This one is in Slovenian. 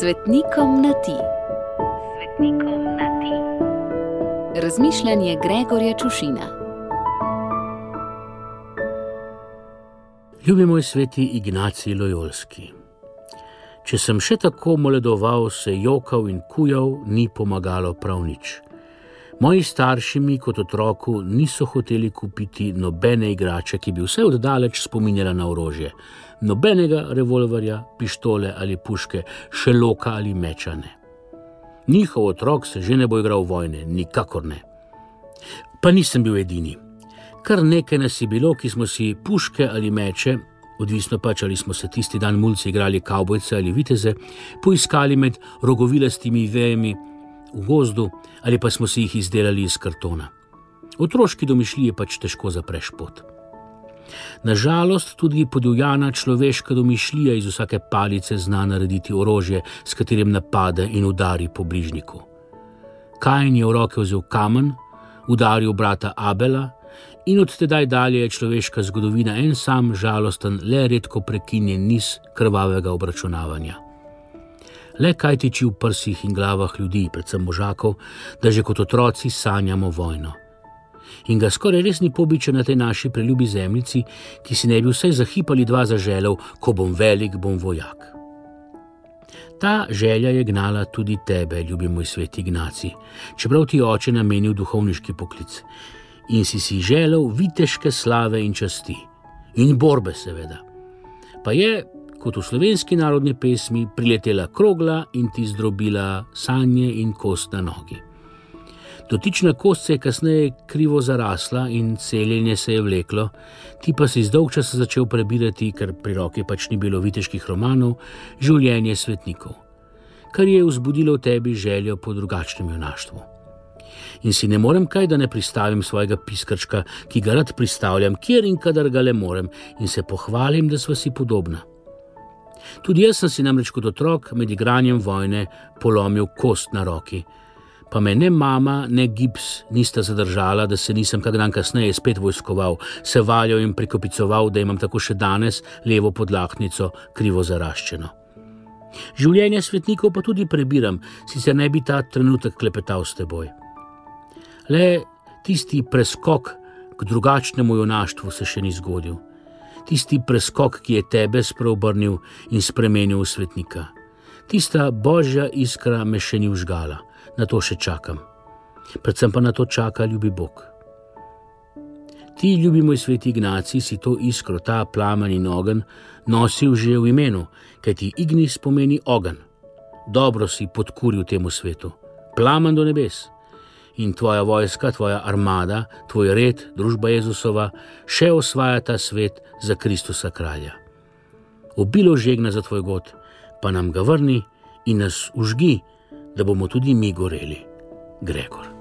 Svetnikom na ti. Svetnikom na ti. Razmišljanje Gregorja Čušina. Ljubi moj sveti Ignacij Lojolski. Če sem še tako moledoval, se jokal in kujal, ni pomagalo prav nič. Moji starši mi kot otroku niso hoteli kupiti nobene igrače, ki bi vse oddaleč spominjala na orožje. Nobenega revolverja, pištole ali puške, še loka ali mečane. Njihov otrok se že ne bo igral vojne, nikakor ne. Pa nisem bil edini. Kar nekaj nas je bilo, ki smo si puške ali meče, odvisno pač ali smo se tisti dan mulci igrali kavbojce ali viteze, poiskali med rogovilastimi vejami v gozdu ali pa smo si jih izdelali iz kartona. Otroški domišljiji pač težko zapreš pot. Nažalost, tudi podivjana človeška domišljija iz vsake palice zna narediti orožje, s katerim napade in udari po bližniku. Kajen je v roke vzel kamen, udaril brata Abela, in od tedaj dalje je človeška zgodovina en sam žalosten, le redko prekinjen niz krvavega obračunavanja le kaj tiči v prsih in glavah ljudi, predvsem možakov, da že kot otroci sanjamo vojno. In ga skoraj res ni pobiče na tej naši preljubi zemljici, ki si ne bi vsaj zahipali dva zaželov, ko bom velik, bom vojak. Ta želja je gnala tudi tebe, ljubi moj svet Ignaci, čeprav ti oče namenil duhovniški poklic in si si želel viteške slave in časti in borbe, seveda. Pa je kot v slovenski narodni pesmi, priletela krogla in ti zdrobila sanje in kost na nogi. Dotična kost se je kasneje krivo zarasla in celjenje se je vleklo, ti pa si zdolg časa začel prebirati, ker pri roki pač ni bilo viteških romanov, življenje svetnikov, kar je vzbudilo v tebi željo po drugačnem junaštvu. In si ne morem kaj, da ne pristavim svojega piskrčka, ki ga rad pristavljam, kjer in kadar ga le morem, in se pohvalim, da smo si podobna. Tudi jaz sem si namreč kot otrok med igranjem vojne polomil kost na roki. Pa me ne mama, ne gips nista zadržala, da se nisem kak dan kasneje spet vojskoval, se valjal in prikopicoval, da imam tako še danes levo podlahnico krivo zaraščeno. Življenje svetnikov pa tudi prebiram, sicer ne bi ta trenutek klepetal s teboj. Le tisti preskok k drugačnemu junaštvu se še ni zgodil tisti preskok, ki je tebe spreobrnil in spremenil v svetnika. Tista božja iskra me še ni užgala, na to še čakam. Predvsem pa na to čaka ljubi Bog. Ti, ljubi moj sveti Ignaci, si to iskro, ta plamen in ogen, nosil že v imenu, kaj ti Ignis pomeni ogen. Dobro si podkuril temu svetu, plamen do nebes in tvoja vojska, tvoja armada, tvoj red, družba Jezusova, še osvaja ta svet za Kristusa kralja. Obilo žegna za tvoj god, pa nam ga vrni in nas užgi, da bomo tudi mi goreli. Gregor.